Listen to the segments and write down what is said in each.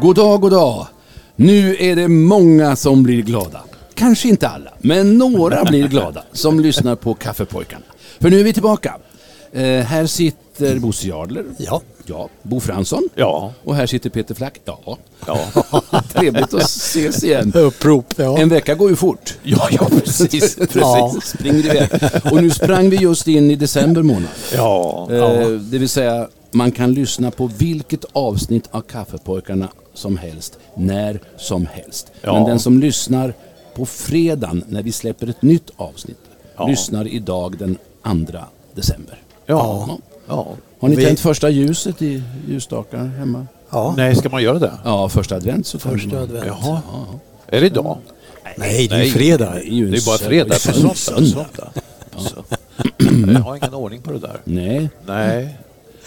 God dag, god dag. Nu är det många som blir glada. Kanske inte alla, men några blir glada som lyssnar på Kaffepojkarna. För nu är vi tillbaka. Eh, här sitter Bosse Jardler. Ja. Ja. Bo Fransson. Ja. Och här sitter Peter Flack. Ja. Ja. Trevligt att ses igen. Upprop, ja. En vecka går ju fort. Ja, ja precis. precis. Ja. Springer iväg. Och nu sprang vi just in i december månad. Ja. Eh, det vill säga, man kan lyssna på vilket avsnitt av Kaffepojkarna som helst, när som helst. Ja. Men den som lyssnar på fredagen när vi släpper ett nytt avsnitt, Ja. lyssnar idag den 2 december. Ja. ja. Har ni Vi- tänt första ljuset i ljusstakar hemma? ja. Nej, ska man göra det? Ja, första advent så Första man. advent. Jaha. Är det idag? Nej, det är ju fredag. Det är ju Det är bara fredag. det är På söndag. söndag. söndag. Jag har ingen ordning på det där. Nej. Nej.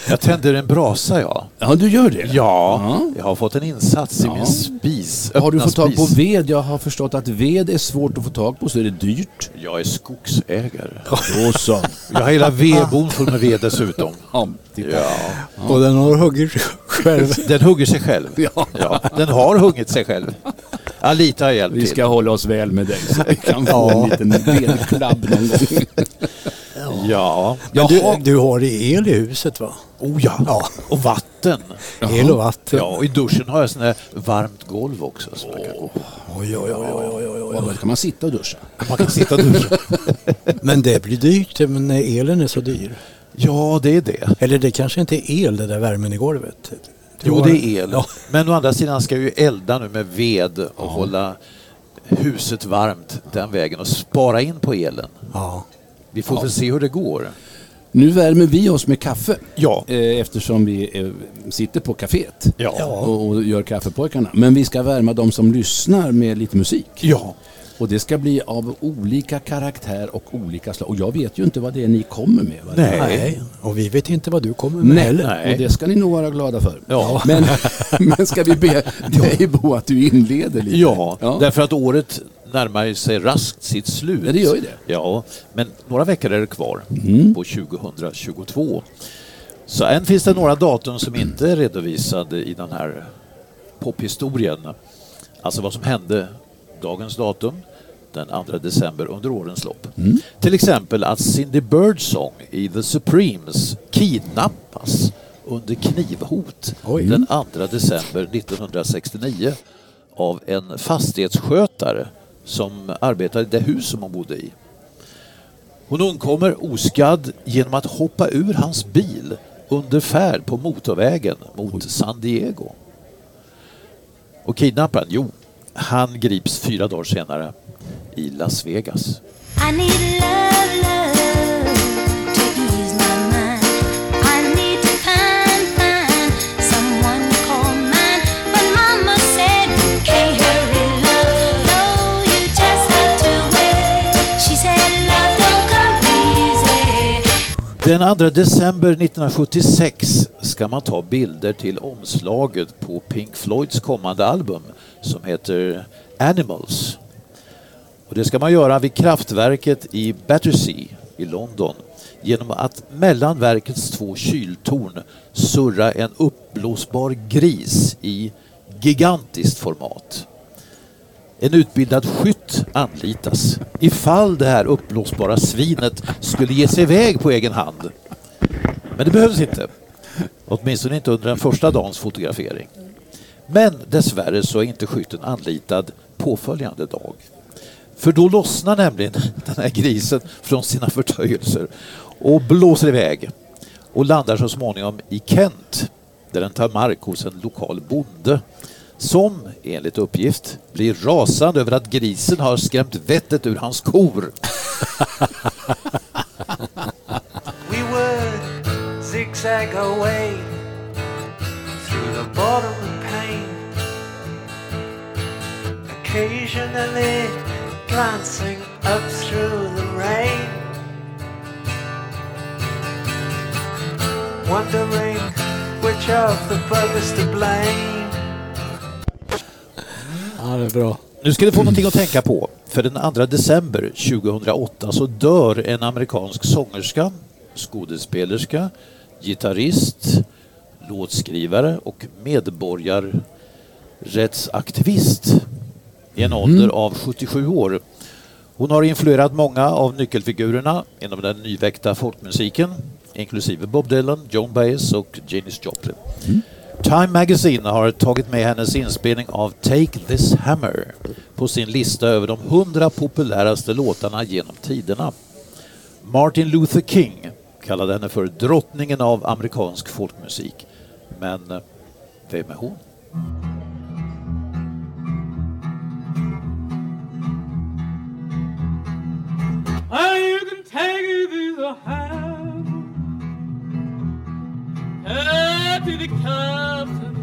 Jag tänder en brasa, ja. Ja, du gör det? Ja, jag har fått en insats i Ja. min spis. Har du öppna fått tag på spis. ved? Jag har förstått att ved är svårt att få tag på, så är det dyrt. Jag är skogsägare. Då så. Jag har hela vedbon full med ved dessutom. Ja, titta. Ja. Och den har huggit själv. Den hugger sig själv. Ja. Ja, den har huggit sig själv. Alita har hjälpt Vi till. ska hålla oss väl med dig så vi kan få Ja. en liten vedklubb någon gång. Ja. Men du, Jaha. du har el i huset va? Oh ja. Ja. Och vatten. El och vatten. Ja, och i duschen har jag sån här varmt golv också. Som man, kan. Oj, oj, oj, oj, oj, oj. Då kan man sitta och duscha. man kan sitta och duscha. Men det blir dyrt men när elen är så dyr. Ja, det är det. Eller det kanske inte är el det där värmen i golvet. Du Jo, har- det är el. Ja. Men å andra sidan ska jag ju elda nu med ved och hålla huset varmt den vägen och spara in på elen. ja. Vi får väl se hur det går. Nu värmer vi oss med kaffe. Ja. Eh, Eftersom vi eh, sitter på kaféet Ja. och och gör kaffepojkarna. Men vi ska värma de som lyssnar med lite musik. Ja. Och det ska bli av olika karaktär och olika slag. Och jag vet ju inte vad det är ni kommer med. Nej. Nej, och vi vet inte vad du kommer med Nej, heller. nej. och det ska ni nog vara glada för. Ja. Men, men ska vi be dig Bo att du inleder lite? Ja, ja. därför att året närmar sig raskt sitt slut. Ja, det gör ju det. Ja, men några veckor är det kvar Mm. på 2022. Så än finns det några datum som inte är redovisade i den här pophistorien. Alltså vad som hände dagens datum, den 2 december under årens lopp. Mm. Till exempel att Cindy Birdsong i The Supremes kidnappas under knivhot Oj. den 2 december 1969 av en fastighetsskötare som arbetade i det hus som hon bodde i. Hon undkommer oskadd genom att hoppa ur hans bil under färd på motorvägen mot San Diego. Och kidnapparen, jo, han grips fyra dagar senare i Las Vegas. I need love, love Den 2 december 1976 ska man ta bilder till omslaget på Pink Floyds kommande album som heter Animals. Och det ska man göra vid kraftverket i Battersea i London genom att mellan verkets två kyltorn surra en uppblåsbar gris i gigantiskt format. En utbildad skytt anlitas ifall det här uppblåsbara svinet skulle ge sig iväg på egen hand. Men det behövs inte. Åtminstone inte under den första dagens fotografering. Men dessvärre så är inte skytten anlitad påföljande dag. För då lossnar nämligen den här grisen från sina förtöjelser och blåser iväg och landar så småningom i Kent där den tar mark hos en lokal bonde som enligt uppgift blir rasande över att grisen har skrämt vettet ur hans kor. We were six zigzag away through the bottom of pain. Occasionally glancing up through the rain. Wondering which of the buggers to blame. Ja, det är bra. Nu ska du få någonting att tänka på. För den 2 december 2008 så dör en amerikansk sångerska, skådespelerska, gitarrist, låtskrivare och medborgarrättsaktivist i en ålder av 77 år. Hon har influerat många av nyckelfigurerna inom den nyväckta folkmusiken, inklusive Bob Dylan, Joan Baez och Janis Joplin. Time Magazine har tagit med hennes inspelning av Take This Hammer på sin lista över de 100 populäraste låtarna genom tiderna. Martin Luther King kallade henne för drottningen av amerikansk folkmusik. Men eh, vem är hon? Oh, you can take it as a. captain.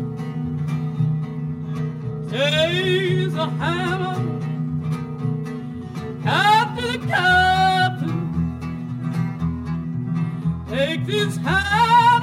Take a hammer. Head the captain. Take this hammer.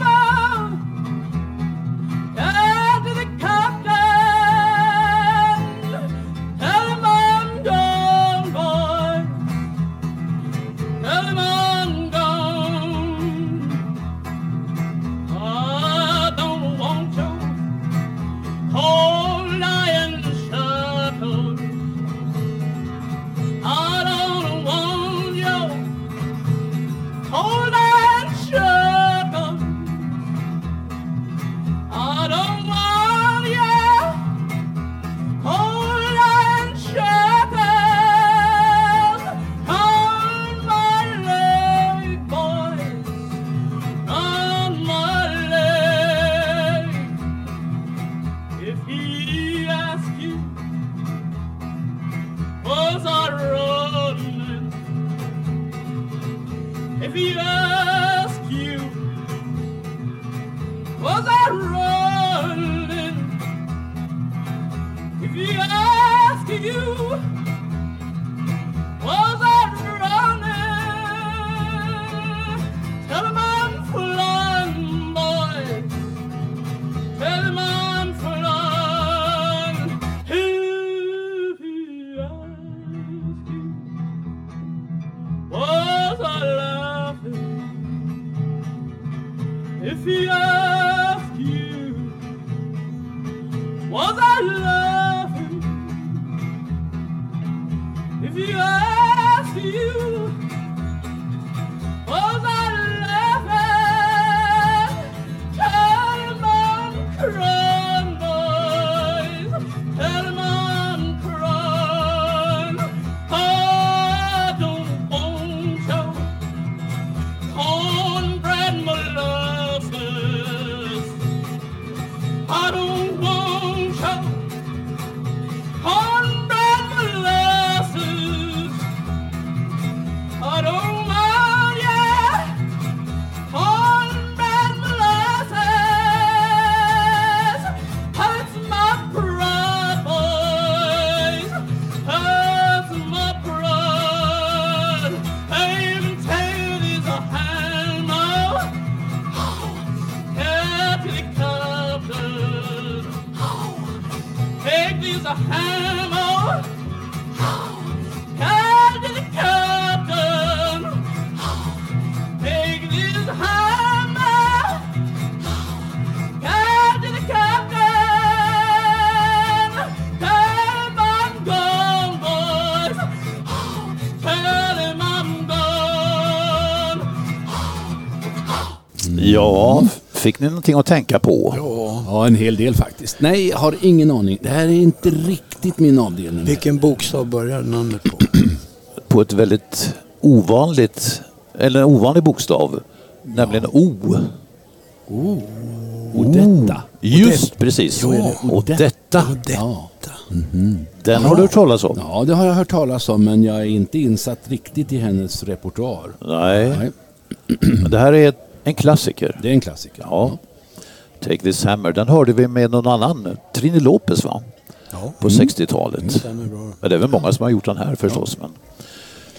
Ja, fick ni någonting att tänka på? Ja, en hel del faktiskt. Nej, jag har ingen aning. Det här är inte riktigt min avdelning. Vilken bokstav börjar namnet på? På ett väldigt ovanligt, eller en ovanlig bokstav, nämligen O. Och detta. Just precis. Ja, och detta. Ja. Den har du hört talas om? ja, det har jag hört talas om, men jag är inte insatt riktigt i hennes repertoar. Nej. Nej. Det här är ett, En klassiker. Det är en klassiker. Ja. Take this hammer. Den hörde vi med någon annan. Trini Lopez va? Ja, På 60-talet. stämmer bra. Men det är väl många som har gjort den här förstås. Men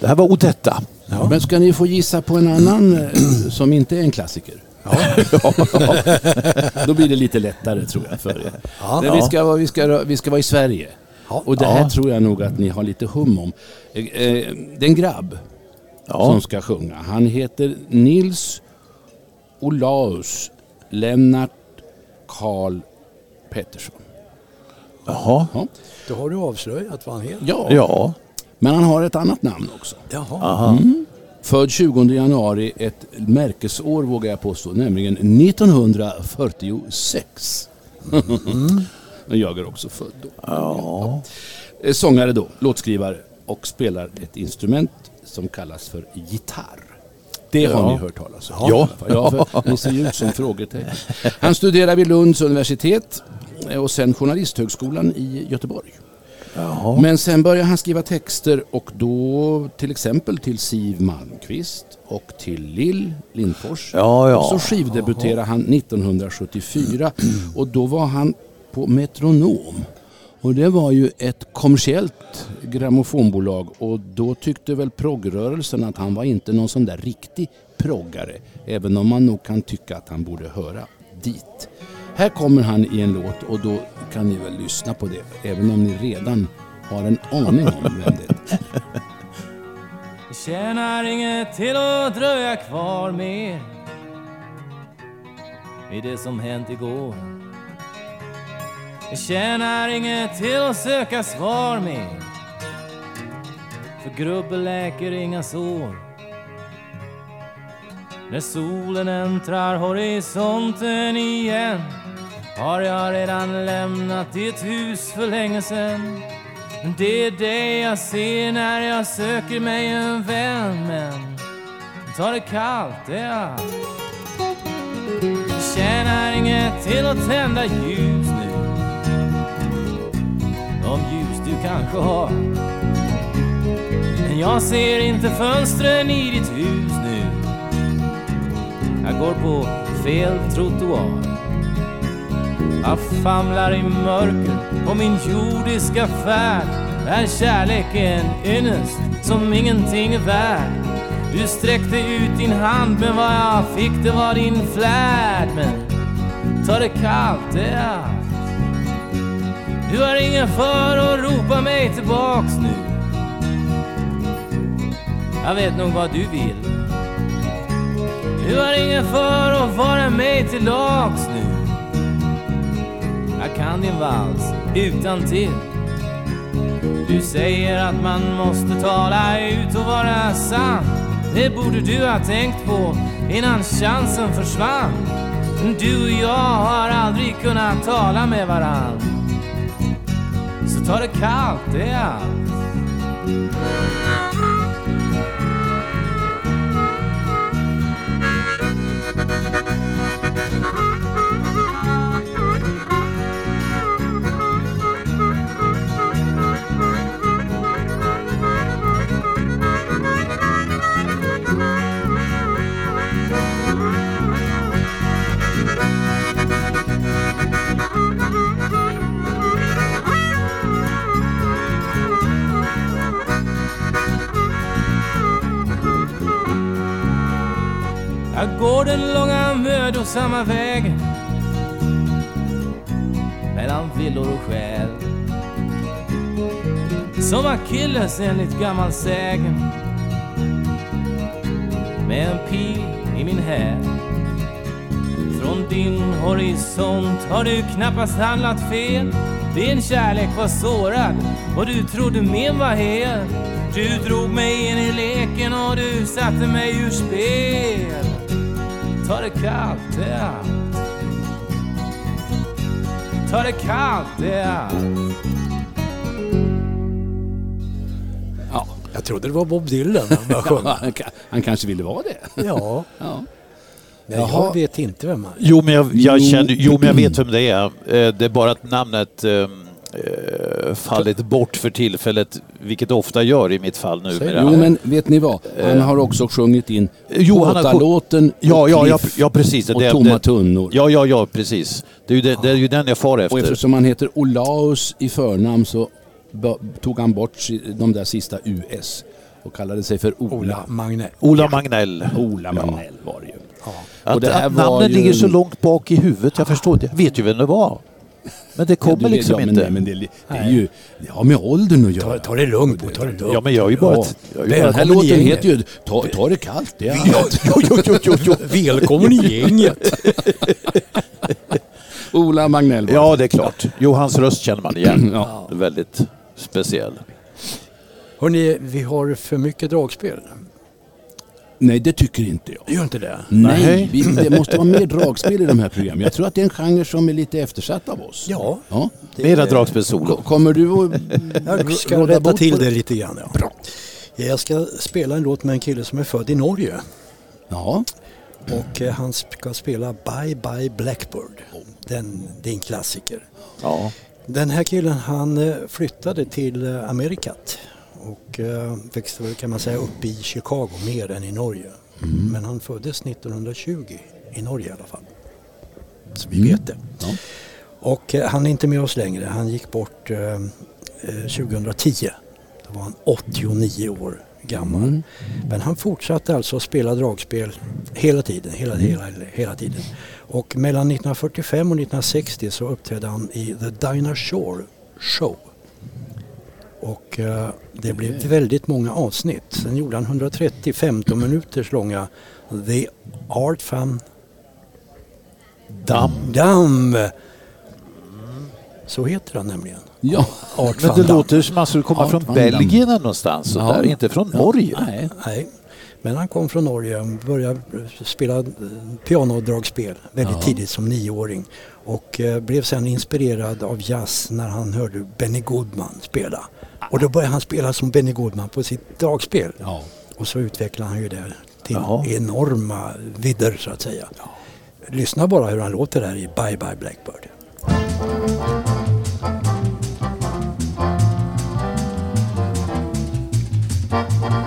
det här var Odetta. Men ska ni få gissa på en annan eh, som inte är en klassiker? Då blir det lite lättare tror jag för er. Ja. Men vi, ska, vara- vi, ska, vi ska vara i Sverige. Ja. Och det här Ja. tror jag nog att ni har lite hum om. Eh, eh, Det är en grabb som Ja. ska sjunga. Han heter Nils Olaus Lennart Karl Pettersson. Jaha. Ja. Då har du avslöjat vad han heter. Ja. Ja. men han har ett annat namn också. Jaha. Aha. Född 20 januari, ett märkesår vågar jag påstå, nämligen 1946. Men jag är också född då. Ja. Eh, Sångare då, låtskrivare och spelar ett instrument som kallas för gitarr. Det har Ja. ni hört talas om? Ja. ja ni ser ju ut som frågetecken. Han studerar vid Lunds universitet eh, och sen Journalisthögskolan i Göteborg. Jaha. Men sen började han skriva texter och då till exempel till Siv Malmqvist och till Lill Lindfors. Ja, ja. Så skivdebuterade han 1974 och då var han på Metronom. Och det var ju ett kommersiellt grammofonbolag och då tyckte väl proggrörelsen att han var inte någon sån där riktig proggare. Även om man nog kan tycka att han borde höra dit. Här kommer han i en låt och då kan ni väl lyssna på det. Även om ni redan har en aning om vem det är. Det tjänar inget till att dröja kvar mer vid det som hänt igår. Det tjänar inget till att söka svar mer för grubbel läker inga sår. När solen äntrar horisonten igen har jag redan lämnat ditt hus för länge sen. Det är det jag ser när jag söker mig en vän Men ta det kallt, det är allt Det tjänar inget till att tända ljus de ljus du kanske har. Men jag ser inte fönstren i ditt hus nu. Jag går på fel trottoar. Jag famlar i mörker på min jordiska färd. Är kärleken ynnest som ingenting är värd. Du sträckte ut din hand men vad jag fick det var din flärd. Men ta det kallt, det är allt du har ingen för att ropa mig tillbaks nu Jag vet nog vad du vill Du har ingen för att vara mig till lags nu jag kan din vals utan till. Du säger att man måste tala ut och vara sann. Det borde du ha tänkt på innan chansen försvann. Du och jag har aldrig kunnat tala med varann. Ta det kallt, det är allt. Jag går den långa mödosamma vägen mellan villor och själ. Som Akilles enligt gammal sägen med en pil i min häl. Från din horisont har du knappast handlat fel. Din kärlek var sårad och du trodde min var hel. Du drog mig in i leken och du satte mig ur spel. Ta det kallt, det är allt. Ta det kallt, det är allt. Ja. Jag trodde det var Bob Dylan han sjunga. Han, ka- han kanske ville vara det. Ja, Ja. men Jaha. jag vet inte vem han är. Jo, men jag, jag känner, jo, men jag vet vem det är. Eh, Det är bara att namnet eh, fallit bort för tillfället, vilket ofta gör i mitt fall numera. Jo, men vet ni vad? Han har också sjungit in Jo, han har- Båtalåten Ja, ja, ja, ja precis. och Det- Tomma det- tunnor. Ja, ja, ja, precis. Det är ju, det, det är ju den jag far Och efter. eftersom han heter Olaus i förnamn så tog han bort de där sista US och kallade sig för Ola. Ola Magne. Ola Magnell. Ola Magnell var det ju. Att, Och det här att var namnet ju- ligger så långt bak i huvudet, jag förstår det. Jag vet ju vem det var. Men det kommer liksom ja, men, inte. nej, men det, det är ju det har med åldern att göra. Ta, ta det lugnt Bo, ta det lugnt. Ja, men jag har ju bara... Ja. Den här Välkommen i låten gänget. heter ju ta, ta det kallt. Det är Jo, jo, jo, jo, jo. Välkommen i gänget. Ola Magnell ja, det är klart. Jo, hans röst känner man igen. Ja. Väldigt speciell. Hörrni, vi har för mycket dragspel. Nej, det tycker inte jag. Gör inte det? Nej, Nej. vi, det måste vara mer dragspel i de här programmen. Jag tror att det är en genre som är lite eftersatt av oss. Ja. ja. Mera dragspelssolo. Ko- Kommer du att Jag ska rätta till det lite grann. Ja. Bra. Jag ska spela en låt med en kille som är född i Norge. Ja, Och eh, han ska spela Bye Bye Blackbird. Den, det är en klassiker. Ja. Den här killen han eh, flyttade till eh, Amerikat och eh, växte väl kan man säga upp i Chicago mer än i Norge. Men han föddes 1920 i Norge i alla fall. Så vi vet det. Ja. Och eh, han är inte med oss längre. Han gick bort eh, eh, 2010. Då var han 89 år gammal. Men han fortsatte alltså att spela dragspel hela tiden, hela, hela, hela tiden. Och mellan 1945 och 1960 så uppträdde han i The Dinah Shore Show. Och eh, det blev väldigt många avsnitt. Sen gjorde han 130 15 minuters långa The Art Fan Damm. Dam. Så heter han nämligen. ja. Art Men det Dam. låter som att han skulle komma Art från van Belgien eller någonstans. Ja. där. Inte från Norge. Nej. Nej, men han kom från Norge och började spela eh, pianodragspel väldigt Ja. tidigt som nioåring. Och eh, blev sen inspirerad av jazz när han hörde Benny Goodman spela. Och då började han spela som Benny Goodman på sitt dragspel. Ja. Och så utvecklade han ju det till Jaha. enorma vidder så att säga. Ja. Lyssna bara hur han låter här i Bye Bye Blackbird. Mm.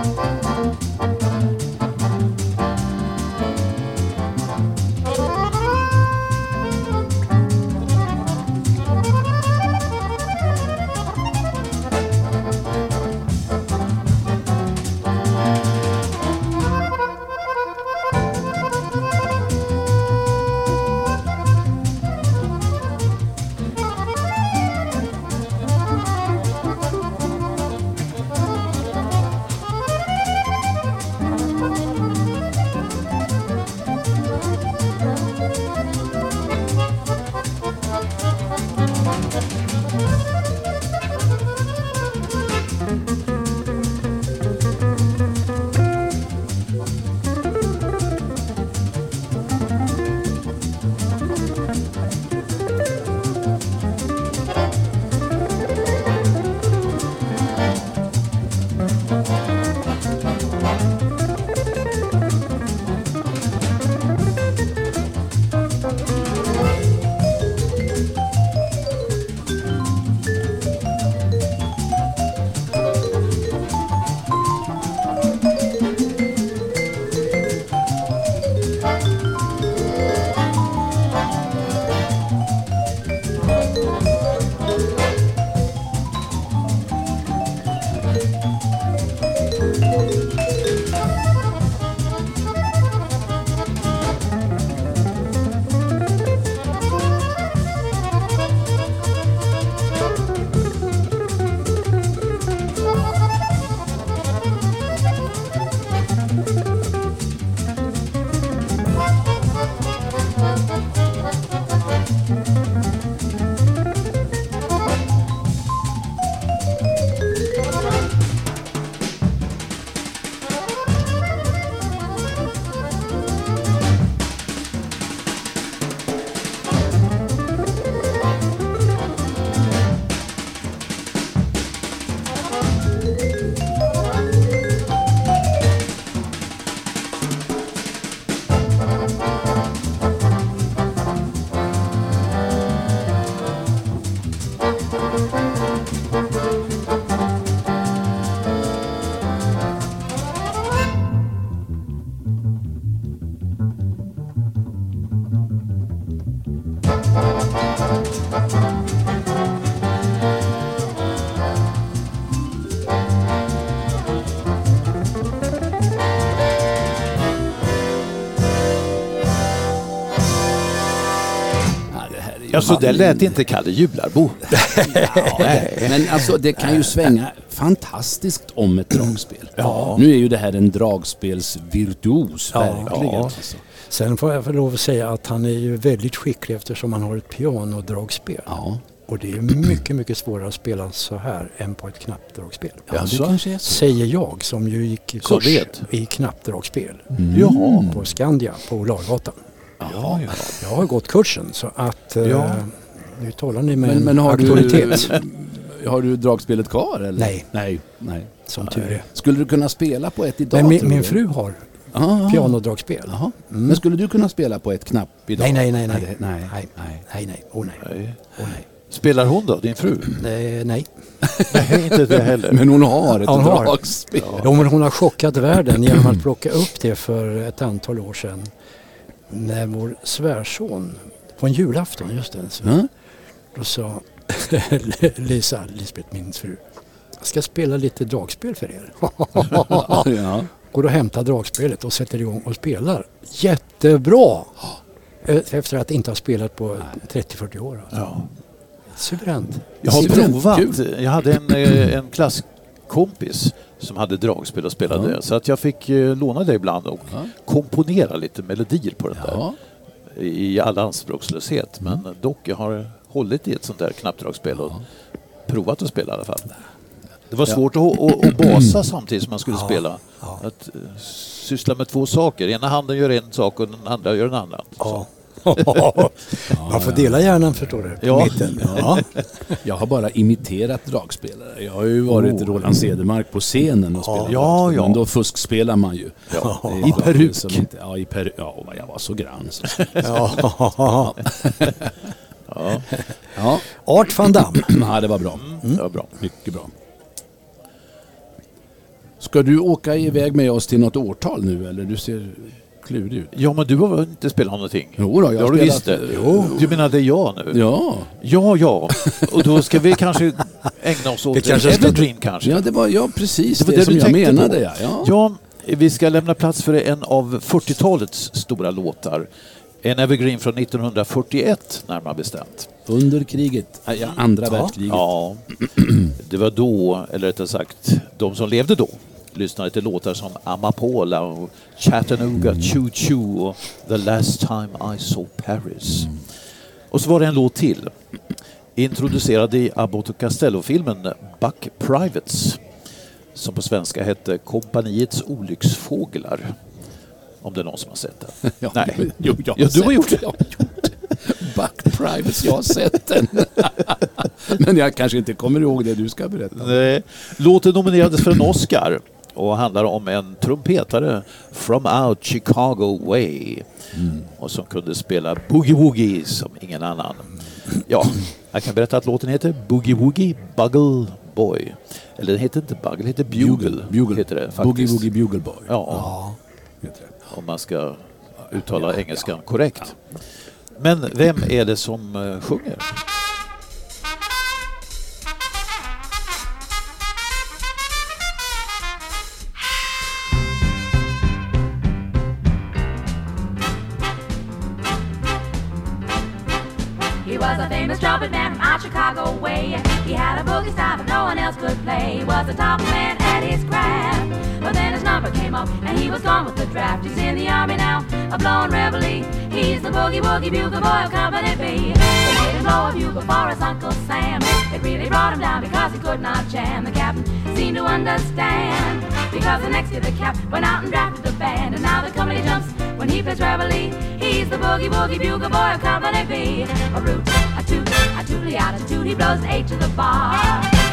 Så där lät inte Kalle Jularbo. Nej. Men alltså det kan ju svänga fantastiskt om ett dragspel. Nu är ju det här en dragspelsvirtuos, Ja. verkligen. Ja. Alltså. Sen får jag få lov att säga att han är ju väldigt skicklig eftersom han har ett pianodragspel. Ja. Och det är mycket, mycket svårare att spela så här än på ett knappdragspel. Ja, det kanske är så. Säger jag som ju gick i kurs i knappdragspel Jaha. på Skandia på Olavgatan. Ja, ja. Jag har gått kursen så att eh, Ja. nu talar ni med Men, en men har, auktoritet. du, har du dragspelet kvar? Eller? Nej. Nej. Nej. Som tur är. Skulle du kunna spela på ett idag? Men min, min fru har Aha. pianodragspel. Jaha. Men skulle du kunna spela på ett knapp idag? Nej, nej, nej, nej. nej, nej, nej. nej, nej. Oh, nej. Nej. Oh, nej. Spelar hon då, din fru? Eh, nej. Nej, inte det heller. Men hon har ett Hon har. dragspel. Jo, men hon har chockat världen genom att plocka upp det för ett antal år sedan. När vår svärson, på en julafton just det, så, Ja. då sa Lisa, Lisbeth min fru, jag ska spela lite dragspel för er. ja. Går och hämtar dragspelet och sätter igång och spelar. Jättebra! Efter att inte ha spelat på 30-40 år. Alltså. Ja. Suveränt. Jag har provat. Jag hade en, eh, en klasskompis som hade dragspel och spelade Ja. Så att jag fick eh, låna det ibland och Ja. komponera lite melodier på den där. Ja. I all anspråkslöshet. Men dock, jag har hållit i ett sånt där knappdragspel och provat att spela i alla fall. Det var svårt att, att, att basa samtidigt som man skulle spela. Att eh, syssla med två saker. Ena handen gör en sak och den andra gör en annan. Ja. Man får dela hjärnan förstår du. På Ja. mitten. Ja. Jag har bara imiterat dragspelare. Jag har ju varit Oh. Roland Cedermark på scenen och spelat Ja, ja. Men då fuskspelar man ju. Ja. I peruk. som Inte, ja, i peruk. Ja, jag var så grann. Så. Ja. Ja. Art van Damme. ja, det var bra. Det var bra. Mycket bra. Ska du åka iväg med oss till något årtal nu eller? Du ser klurig ut. Ja, men du har väl inte spelat någonting? Jo då, jag det har spelat- visst det. Jo. Du menar det är jag nu? Ja, Ja, ja. Och då ska vi kanske ägna oss åt Det kanske ska- Evergreen kanske? ja det var ja, precis Det det, var det som du jag menade. på. Ja. Ja. Vi ska lämna plats för en av 40-talets stora låtar. En Evergreen från 1941 närmare bestämt. Under kriget, äh, ja, andra världskriget. Ja, det var då, eller rättare sagt, de som levde då lyssnade till låtar som Amapola och Chattanooga Choo Choo och The Last Time I Saw Paris. Och så var det en låt till. Introducerad i Abbott och Costello-filmen Buck Privates som på svenska hette Kompaniets olycksfåglar. Om det är någon som har sett den. Ja, Nej. Jo, jag Ja, du har gjort det. Jag har gjort det. Buck Privates, jag har sett den. Men jag kanske inte kommer ihåg det du ska berätta. Nej. Låten nominerades för en Oscar och handlar om en trumpetare from out Chicago way och som kunde spela Boogie Woogie som ingen annan. Ja, jag kan berätta att låten heter Boogie Woogie Bugle Boy. Eller den heter inte Bugle, den heter Bugle. Bugle. Heter det faktiskt. Boogie Woogie Bugle Boy. Ja, det. om man ska uttala engelskan korrekt. Men vem är det som eh, sjunger? Famous trumpet man from out Chicago way. He had a boogie style that no one else could play. He was a top man at his craft. But then his number came up and he was gone with the draft. He's in the army now, a blowing reveille. He's the boogie woogie bugle boy of Company B. They made him blow a bugle for his Uncle Sam. It really brought him down because he could not jam. The captain seemed to understand. Because the next year the cap went out and drafted a band. And now the company jumps when he plays reveille. He's the boogie woogie bugle boy of Company B. A root, toot, a tootly out a toot. He blows eight to the bar.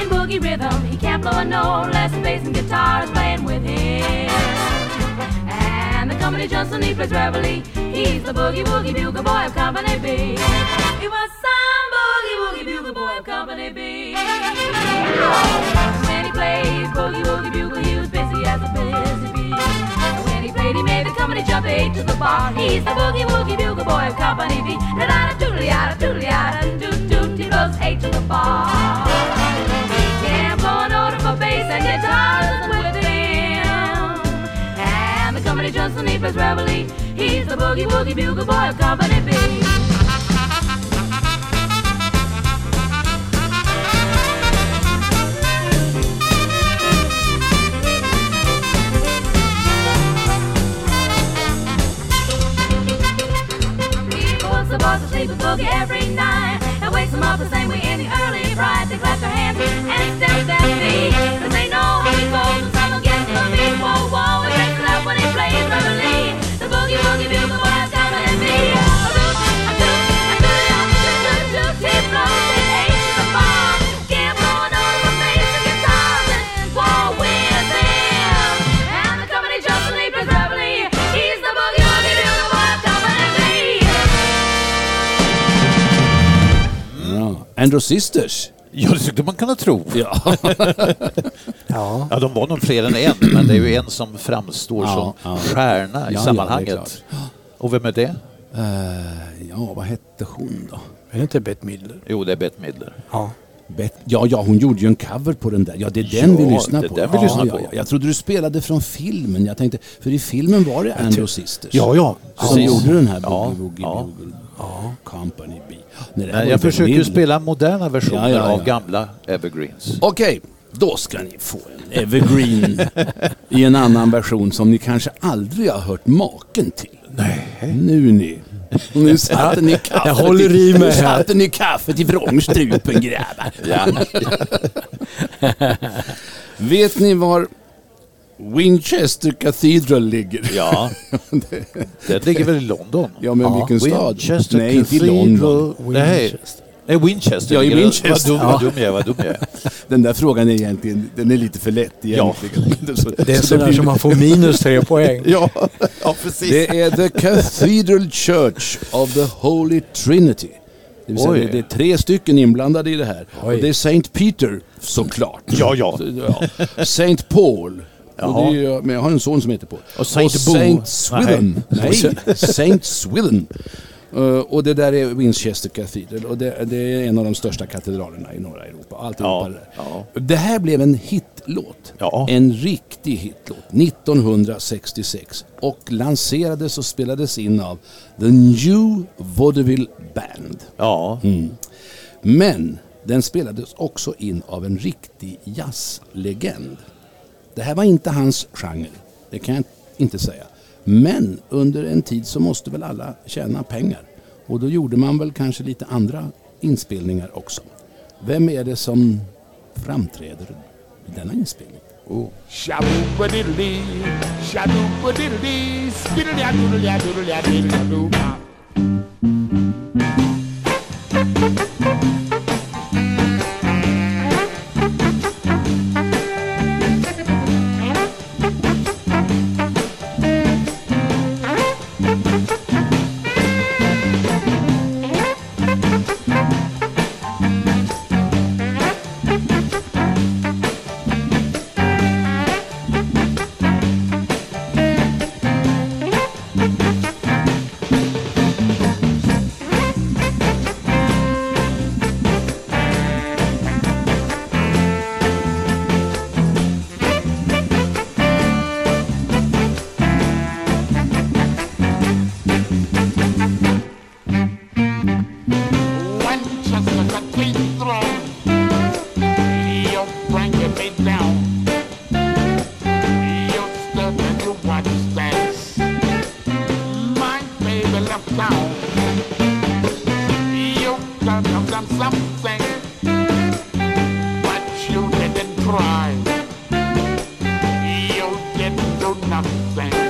In boogie rhythm, he can't blow a note unless the bass and guitar is playing with him. And the company when he plays reveille. He's the boogie woogie bugle boy of Company B. He was some boogie woogie bugle boy of Company B. When he plays boogie woogie bugle, he was busy as a busy bee. He made the company jump eight to the bar. He's the boogie woogie bugle boy of Company B. Da da da doodly da doodly da doot doot. He blows eight to the bar. Bass and with him. And the company when he reveille. He's the boogie woogie bugle boy of Company B. sleep and boogie every night. And wakes them up the same way in the early bright. They clap their hands and step their feet. Cause they know how it goes When some gets get the beat. Whoa, whoa, it breaks it up when it plays lovely. The boogie boogie, bugle boys coming at me. Andrew Sisters. Ja, det skulle man kunna tro. Ja. Ja, Ja, de var nog fler än en, men det är ju en som framstår Ja, som ja. stjärna i Ja, sammanhanget. Och vem är det? Eh, ja, vad hette hon då? är det inte Bette Midler? Jo, det är Bette Midler. Ja. Bet- ja, ja, hon gjorde ju en cover på den där. Ja, det är den vi lyssnar det är på. den vi lyssnar ja, på. ja. Jag trodde du spelade från filmen. Jag tänkte, för i filmen var det Andrew Sisters. Ja, ja. Som precis. gjorde den här Boogie Woogie ja. Bugle Company B. Nej, var jag försöker ju spela moderna versioner Ja, ja, ja. av gamla Evergreens. Okej, då ska ni få en Evergreen i en annan version som ni kanske aldrig har hört maken till. Nej. Nu ni. Nu satte ni kaffet, Jag håller i mig nu här. satte ni kaffet i vrångstrupen grabbar. Vet ni var Winchester Cathedral ligger? Ja, den ligger väl i London? Ja, men vilken stad? Winchester Nej, inte i. London. Nej, Nej, Winchester. Ja, i. Winchester. Vad dum, vad dum jag är, vad dum jag är. Den där frågan är egentligen den är lite för lätt egentligen. Så- Det är så sådär som man får minus tre poäng. Ja, ja precis. Det är The Cathedral Church of the Holy Trinity. Det vill säga Oj. det, det är tre stycken inblandade i det här. Oj. Och det är Saint Peter såklart. Ja, ja. ja. Saint Paul. Och Jaha. är, men jag har en son som heter Paul. Och Saint Bo. Saint Swithin. Nej, Saint Swithin. Uh, och det där är Winchester Cathedral och det, det är en av de största katedralerna i norra Europa. Alltihopa Ja, det där. ja. Det här blev en hitlåt. Ja. En riktig hitlåt. 1966. Och lanserades och spelades in av The New Vaudeville Band. Ja, Men den spelades också in av en riktig jazzlegend. Det här var inte hans genre, det kan jag inte säga. Men under en tid så måste väl alla tjäna pengar. Och då gjorde man väl kanske lite andra inspelningar också. Vem är det som framträder i denna inspelning? Oh. stop. Bang.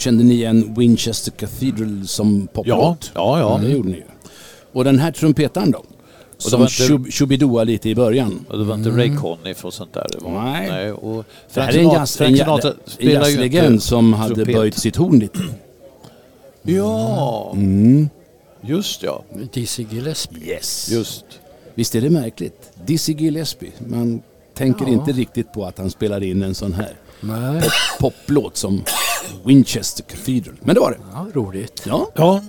Kände ni igen Winchester Cathedral som poplåt? Ja, ja, ja. Det gjorde ni ju. Och den här trumpetaren då? det Som inte- shub- shubidoa lite i början. och det var inte Ray Conniff och sånt där. Det var, Nej. och Det här är en, jazz, Frank en, en jazzlegend som hade trumpet. böjt sitt horn lite. Ja, Mm. just ja. Dizzy Gillespie. Yes. Just. Visst är det märkligt? Dizzy Gillespie. Man tänker Ja. inte riktigt på att han spelar in en sån här Nej, poplåt som Winchester Cathedral. Men det var det. ja, roligt. Ja. Ja,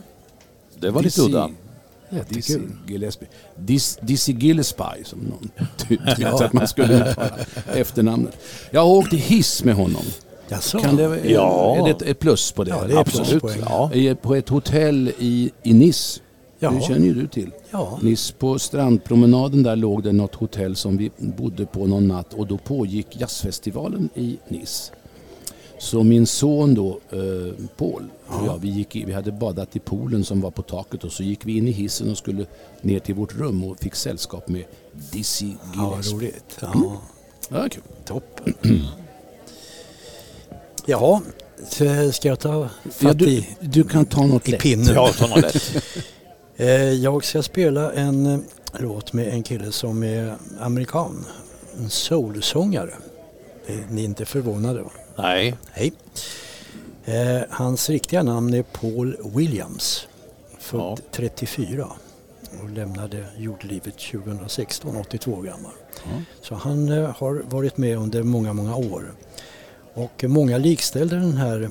det var lite udda. Dizzy Gillespie. Dis, Dizzy Gillespie som någon tyckte att man skulle uttala efternamnet. Jag har åkt i hiss med honom. Jaså? Kan det, Ja. Är det ett- ett plus på det? Ja, det är Absolut. pluspoäng. Ja. På ett hotell i, i Nice. Ja. Det känner ju du till. Ja. Nice på strandpromenaden där låg det något hotell som vi bodde på någon natt och då pågick jazzfestivalen i Nice. Så min son då, eh, Paul och jag, vi, gick i, vi hade badat i poolen som var på taket och så gick vi in i hissen och skulle ner till vårt rum och fick sällskap med Dizzy Ja, Gillespie. roligt. Ja, Ja, kul. toppen. Jaha, så ska jag ta Ja, fatt du, i, du kan ta något i lätt. pinnen? Ja, ta något lätt. Eh, Jag ska spela en eh, låt med en kille som är amerikan. En soulsångare. Det- Ni är inte förvånade va? Nej. Hej. Eh, hans riktiga namn är Paul Williams. Född Ja. 34 och lämnade jordlivet 2016, 82 år gammal. Ja. Så han eh, har varit med under många, många år. Och många likställde den här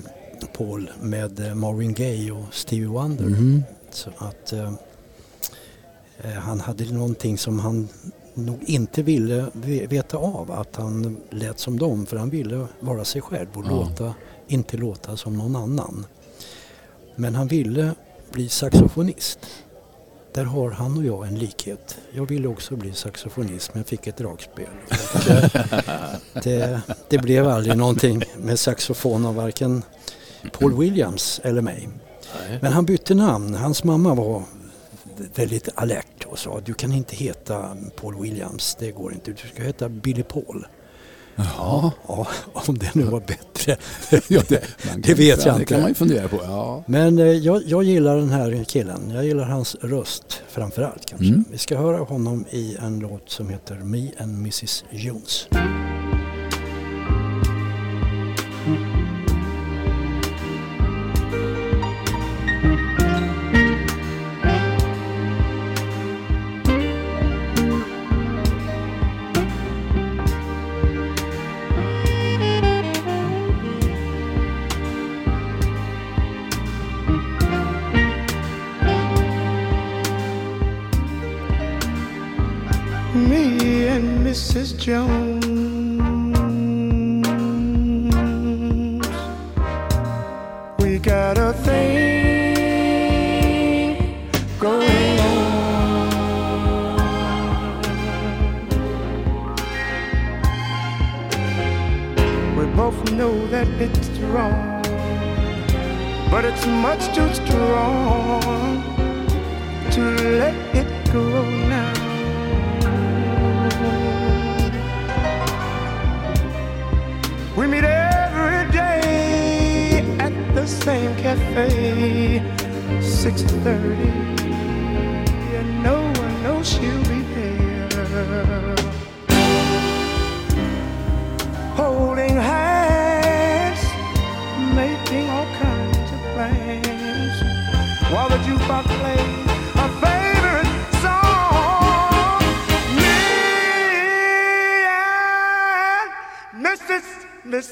Paul med eh, Marvin Gaye och Stevie Wonder. Mhm. Så att eh, eh, han hade någonting som han nog inte ville ve- veta av att han lät som dem för han ville vara sig själv och Ja. låta, inte låta som någon annan. Men han ville bli saxofonist. Där har han och jag en likhet. Jag ville också bli saxofonist men fick ett dragspel. Det, det, blev aldrig någonting med saxofon av varken Paul Williams eller mig. Men han bytte namn. Hans mamma var väldigt alert och sa du kan inte heta Paul Williams, det går inte. Du ska heta Billy Paul. Ja, Ja, om det nu var bättre. ja, det, Det vet jag Det inte. kan man ju fundera på. Ja. Men eh, jag, jag gillar den här killen. Jag gillar hans röst framför allt kanske. Mm. Vi ska höra honom i en låt som heter Me and Mrs Jones.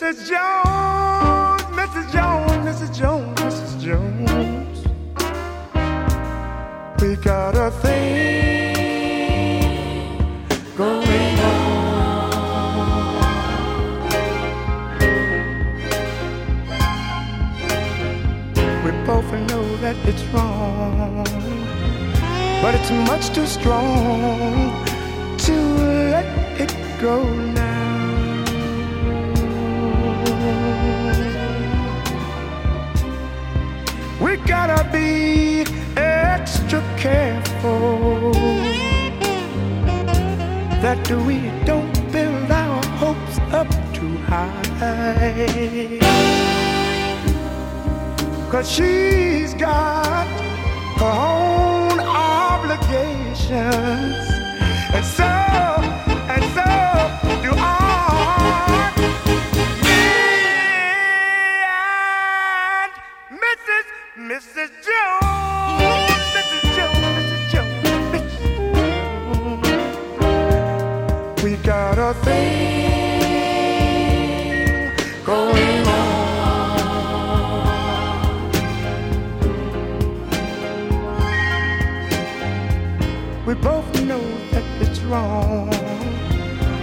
Mrs. Jones,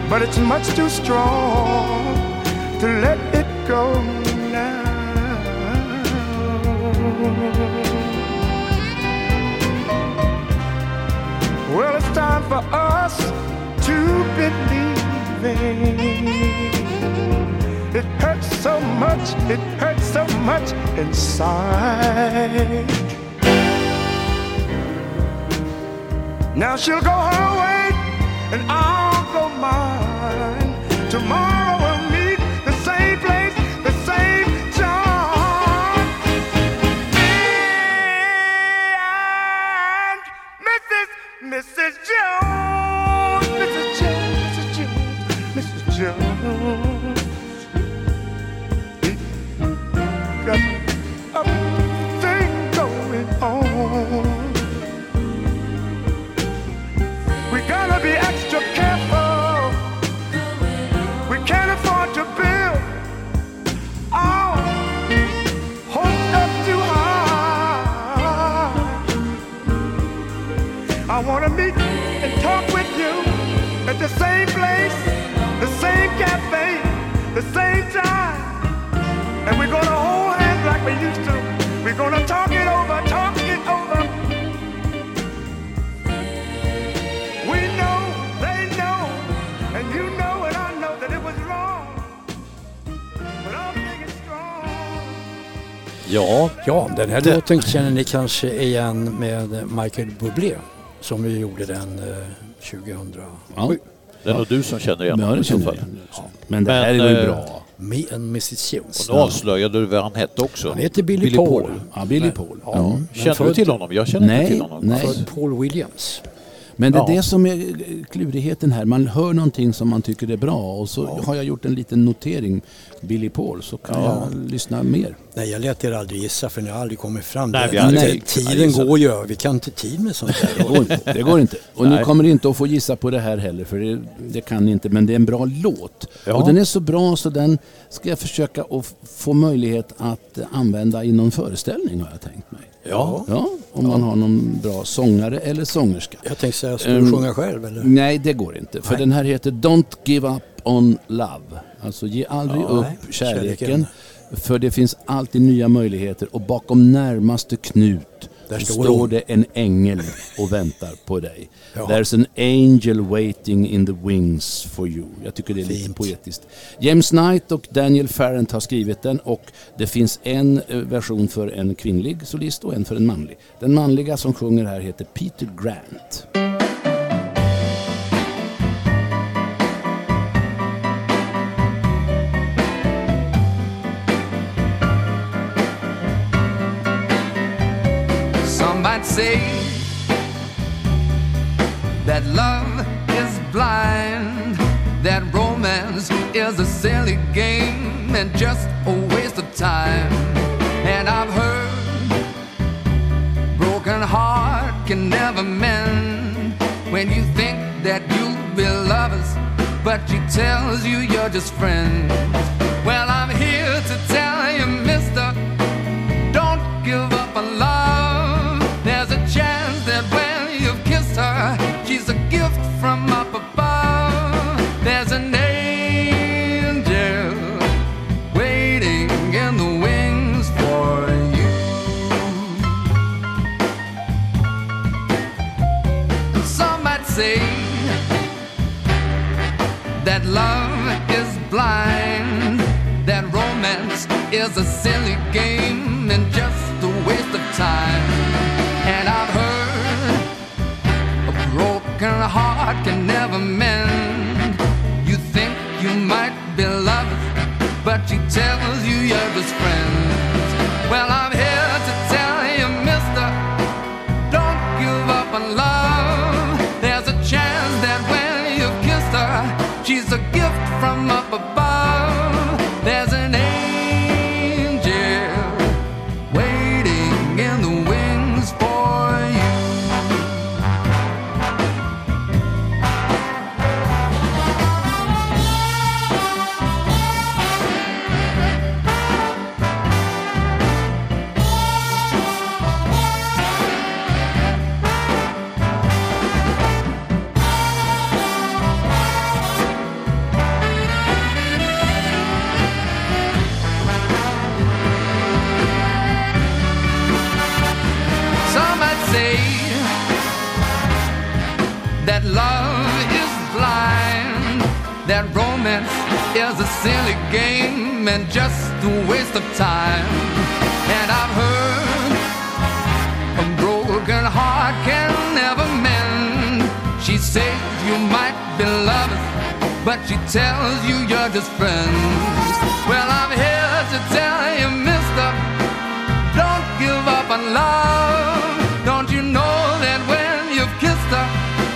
much, much too strong to let it go now. Well, it's time for us to believe. It hurts so much, it hurts so much inside. Now she'll go her way and I'll go mine. Tomorrow Ja, Ja, den här Det- låten känner ni kanske igen med Michael Bublé som ju gjorde den eh, 2007. Ja. det är nog du som känner igen Ja, honom det i så känner fall. jag igen. Men det Men, här är ju eh, bra. Me and Mrs Jones. Och nu avslöjade du vad han hette också. Han heter Billy, Paul. Ja, Billy Paul. Ja. Ja. Men Känner du till honom? Jag känner Nej, inte till honom. nej. Paul Williams. Men det är Ja. det som är klurigheten här. Man hör någonting som man tycker är bra och så har jag gjort en liten notering, Billy Paul, så kan Ja. jag lyssna mer. Nej, jag lät er aldrig gissa för ni har aldrig kommit fram. Nej, vi aldrig kunnat tiden går ju, vi kan inte tid med sånt Det där. går inte. Det går inte. Och Nej. ni kommer inte att få gissa på det här heller, för det, det kan ni inte. Men det är en bra låt. Ja. Och den är så bra så den ska jag försöka att få möjlighet att använda i någon föreställning har jag tänkt mig. Ja. Ja, om man har någon bra sångare eller sångerska. Jag tänkte säga, ska du Ehm, sjunga själv eller? Nej, det går inte. För Nej. den här heter Don't give up on love. Alltså ge aldrig Ja, upp nej, kärleken. kärleken. För det finns alltid nya möjligheter och bakom närmaste knut Där står står det en ängel och väntar på dig. Ja. There's an angel waiting in the wings for you. Jag tycker det är lite Fint. poetiskt. James Knight och Daniel Farrant har skrivit den och det finns en eh, version för en kvinnlig solist och en för en manlig. Den manliga som sjunger här heter Peter Grant. Say that love is blind, that romance is a silly game and just a waste of time. And I've heard broken heart can never mend when you think that you'll be lovers, but she tells you you're just friends. Well, I'm here to tell never met. Is a silly game and just a waste of time. And I've heard a broken heart can never mend. She says you might be lovers, but she tells you you're just friends. Well, I'm here to tell you, mister, don't give up on love. Don't you know that when you've kissed her,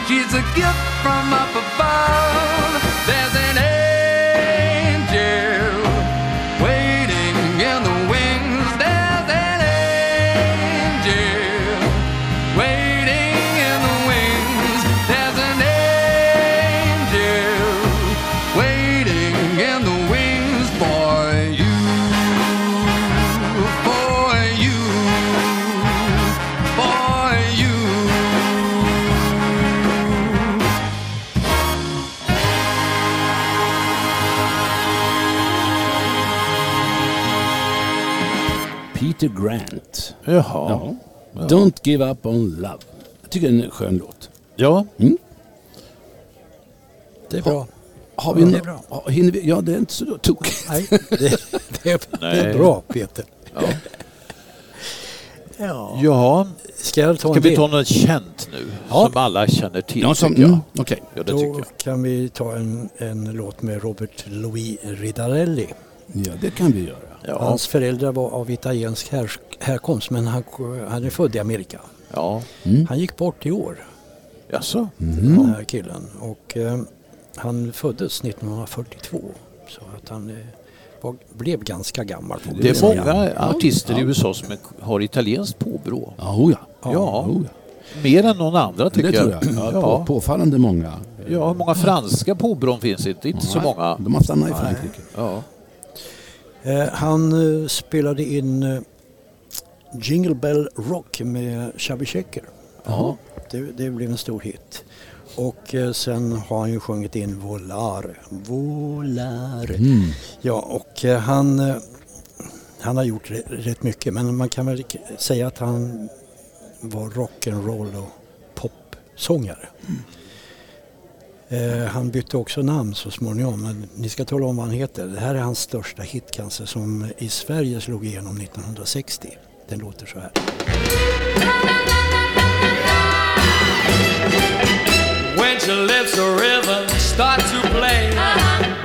she's a gift from up above? Peter Grant. Jaha. Ja. Don't give up on love. Jag tycker det är en skön låt. Ja. Det är bra. Har vi Ja, det är bra. ja, hinner vi, ja, det är inte så tokigt. Nej, det, det, är, det är bra Peter. Ja. Ja. ja. Ska jag ta Ska vi ta något känt nu? Ja. Som alla känner till, Ja, som, mm, okej. Ja, det tycker Då jag. kan vi ta en, en låt med Robert Louis Ridarelli. Ja, det kan vi göra. Ja. Hans föräldrar var av italiensk här, härkomst men han, han är född i Amerika. Ja. Han gick bort i år, Jaså? den här killen. Och, eh, han föddes 1942 så att han eh, var, blev ganska gammal. Det är många artister i USA som är, har italienskt påbrå. Ja, oh ja. Ja. Oh ja. Mer än någon andra tycker Det tror jag. Ja, Ja. På, påfallande många. Ja, hur många franska påbrån finns det? Inte så många. De har stannat i Frankrike. Ja. Eh, han eh, spelade in eh, Jingle Bell Rock med Chubby Checker. Ja. Det, det blev en stor hit. Och sen har han ju sjungit in Volare. Volare. Mm. Ja, och han, han har gjort rätt mycket men man kan väl säga att han var rock'n'roll och popsångare. Eh, han bytte också namn så småningom men ni ska tala om vad han heter. Det här är hans största hit kanske som i Sverige slog igenom 1960. Den låter så här. When your lips are rhythm start to play,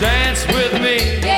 dance with me,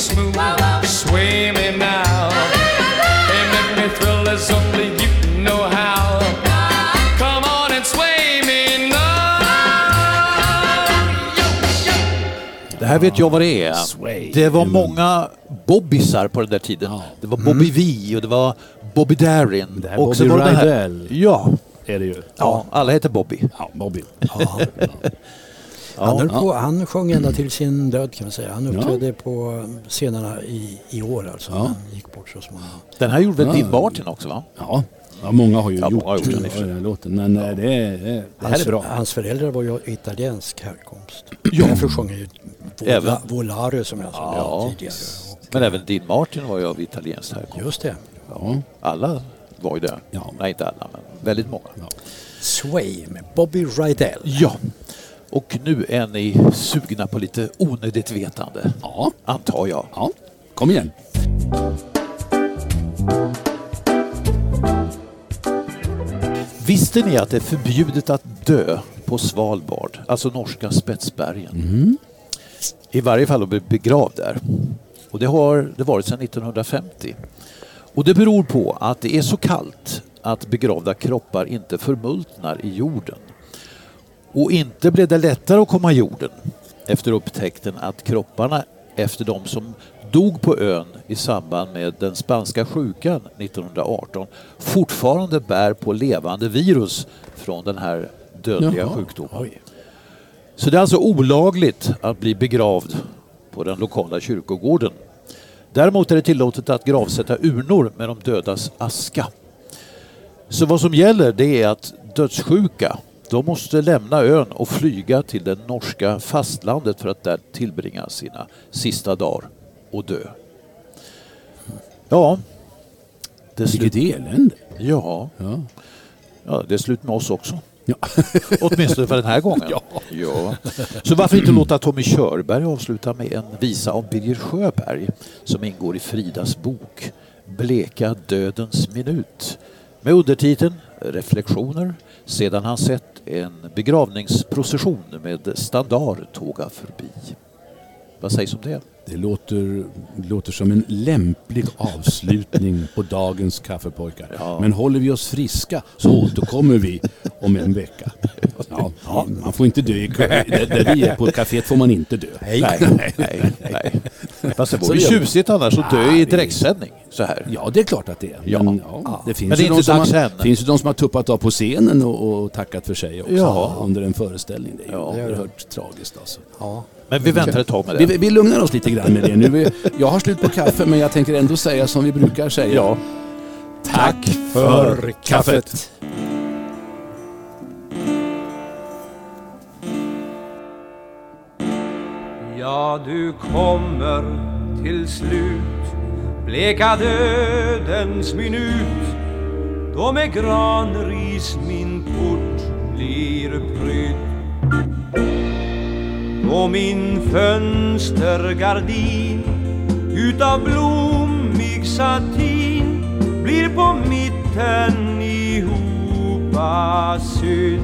smooth, sway me now. It make me thrill as only you know how. Come on and sway me now. Det här vet jag vad det är. Sway. Det var Mm. många bobbysar på den där tiden. Det var Bobby V och det var Bobby Darin. Det här och så Bobby var det den här- Rydell. Ja, Är det ju. ja, alla heter Bobby. Ja, Bobby. Ja. Han, höll på, han sjöng ända till sin död kan man säga. Han uppträdde på scenerna i, i år alltså. Ja. Han gick bort så småningom. Den här gjorde väl Ja. Dean Martin också va? Ja, ja många har ju Ja, gjort, har gjort den för sig. den här låten. Men eh, det, är, det här Hans, är bra. hans föräldrar var ju italiensk härkomst. Därför sjöng han ju Även- Vola, Volare som jag sa Ja, tidigare. Och, Men även Dean Martin var ju av italienskt härkomst. just det. Ja. Alla var ju det. Ja. Nej, inte alla, men väldigt många. Sway med Bobby Rydell. Ja, och nu är ni sugna på lite onödigt vetande. Ja. Antar jag. ja, kom igen. Visste ni att det är förbjudet att dö på Svalbard, alltså norska Spetsbergen? I varje fall att bli begravd där. Och det har det varit sedan 1950. Och det beror på att det är så kallt att begravda kroppar inte förmultnar i jorden. Och inte blev det lättare att komma jorden efter upptäckten att kropparna efter de som dog på ön i samband med den spanska sjukan 1918 fortfarande bär på levande virus från den här dödliga Jaha. sjukdomen. Så det är alltså olagligt att bli begravd på den lokala kyrkogården. Däremot är det tillåtet att gravsätta urnor med de dödas aska. Så vad som gäller det är att dödssjuka de måste lämna ön och flyga till det norska fastlandet för att där tillbringa sina sista dagar och dö. Ja, det är Vilket elände. Ja, Ja. ja, det är slut med oss också. Ja. Åtminstone för den här gången. Ja. Ja. Så varför inte låta Tommy Körberg avsluta med en visa om Birger Sjöberg som ingår i Fridas bok Bleka dödens minut med undertiteln Reflektioner sedan han sett en begravningsprocession med standard tåga förbi. Vad sägs om det? Det låter, låter som en lämplig avslutning på dagens kaffepojkar. Ja. Men håller vi oss friska så återkommer vi om en vecka. Ja, ja, man får inte dö i. Där, där vi är på kaféet får man inte dö. Nej, nej, nej. Fast det Så vore ju det tjusigt annars att dö i direktsändning så här. Ja, det är klart att det är. Ja. Men, ja, det finns Men det är ju de inte som dags har, än. finns ju de som har tuppat av på scenen och, och tackat för sig också Ja. under en föreställning. Det är ju Ja. oerhört tragiskt alltså. Ja. Men vi väntar ett tag med Vi, det. vi lugnar oss lite grann med det nu. Jag har slut på kaffe men jag tänker ändå säga som vi brukar säga. Ja. Tack för kaffet! Ja, du kommer till slut Bleka dödens minut Då med granris min port blir prydd då min fönstergardin utav blommig satin blir på mitten ihopa sydd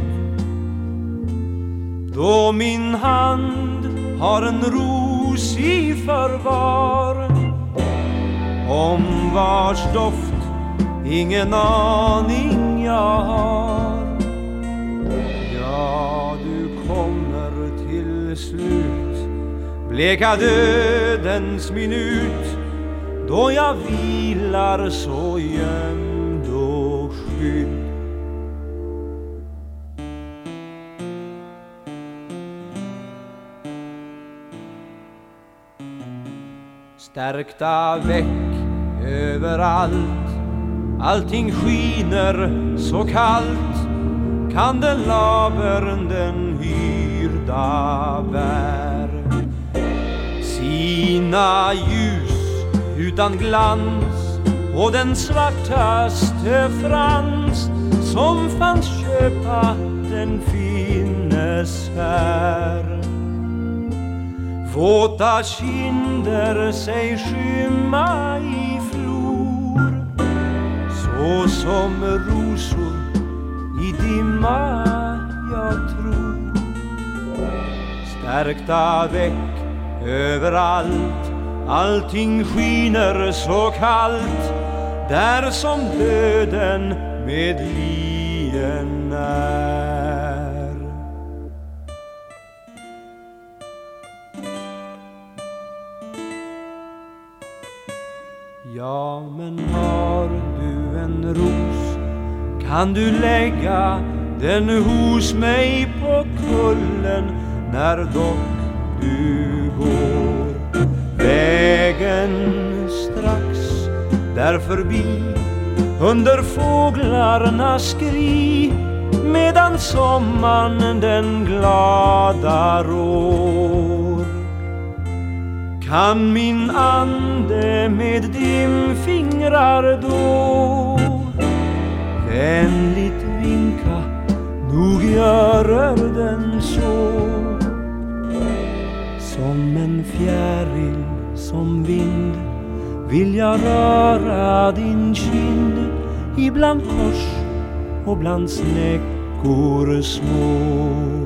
då min hand har en ros i förvar om vars doft ingen aning jag har. Beslut bleka dödens minut då jag vilar så gömd och skydd Stärkta väck överallt Allting skiner så kallt. Kandelabern den styrda bär Sina ljus utan glans och den svartaste frans som fanns köpa den finnes här. Våta kinder sig skymma i flor så som rosor i dimma jag tror. Märkta väck överallt. Allting skiner så kallt där som döden med lien är. Ja, men har du en ros? Kan du lägga den hos mig på kullen? När dock du går vägen strax. Där förbi under fåglarnas skri medan sommaren den glada rår. Kan min ande med dimfingrar då vänligt vinka nog görer den som en fjäril som vind vill jag röra din kind ibland kors och bland snäckor små.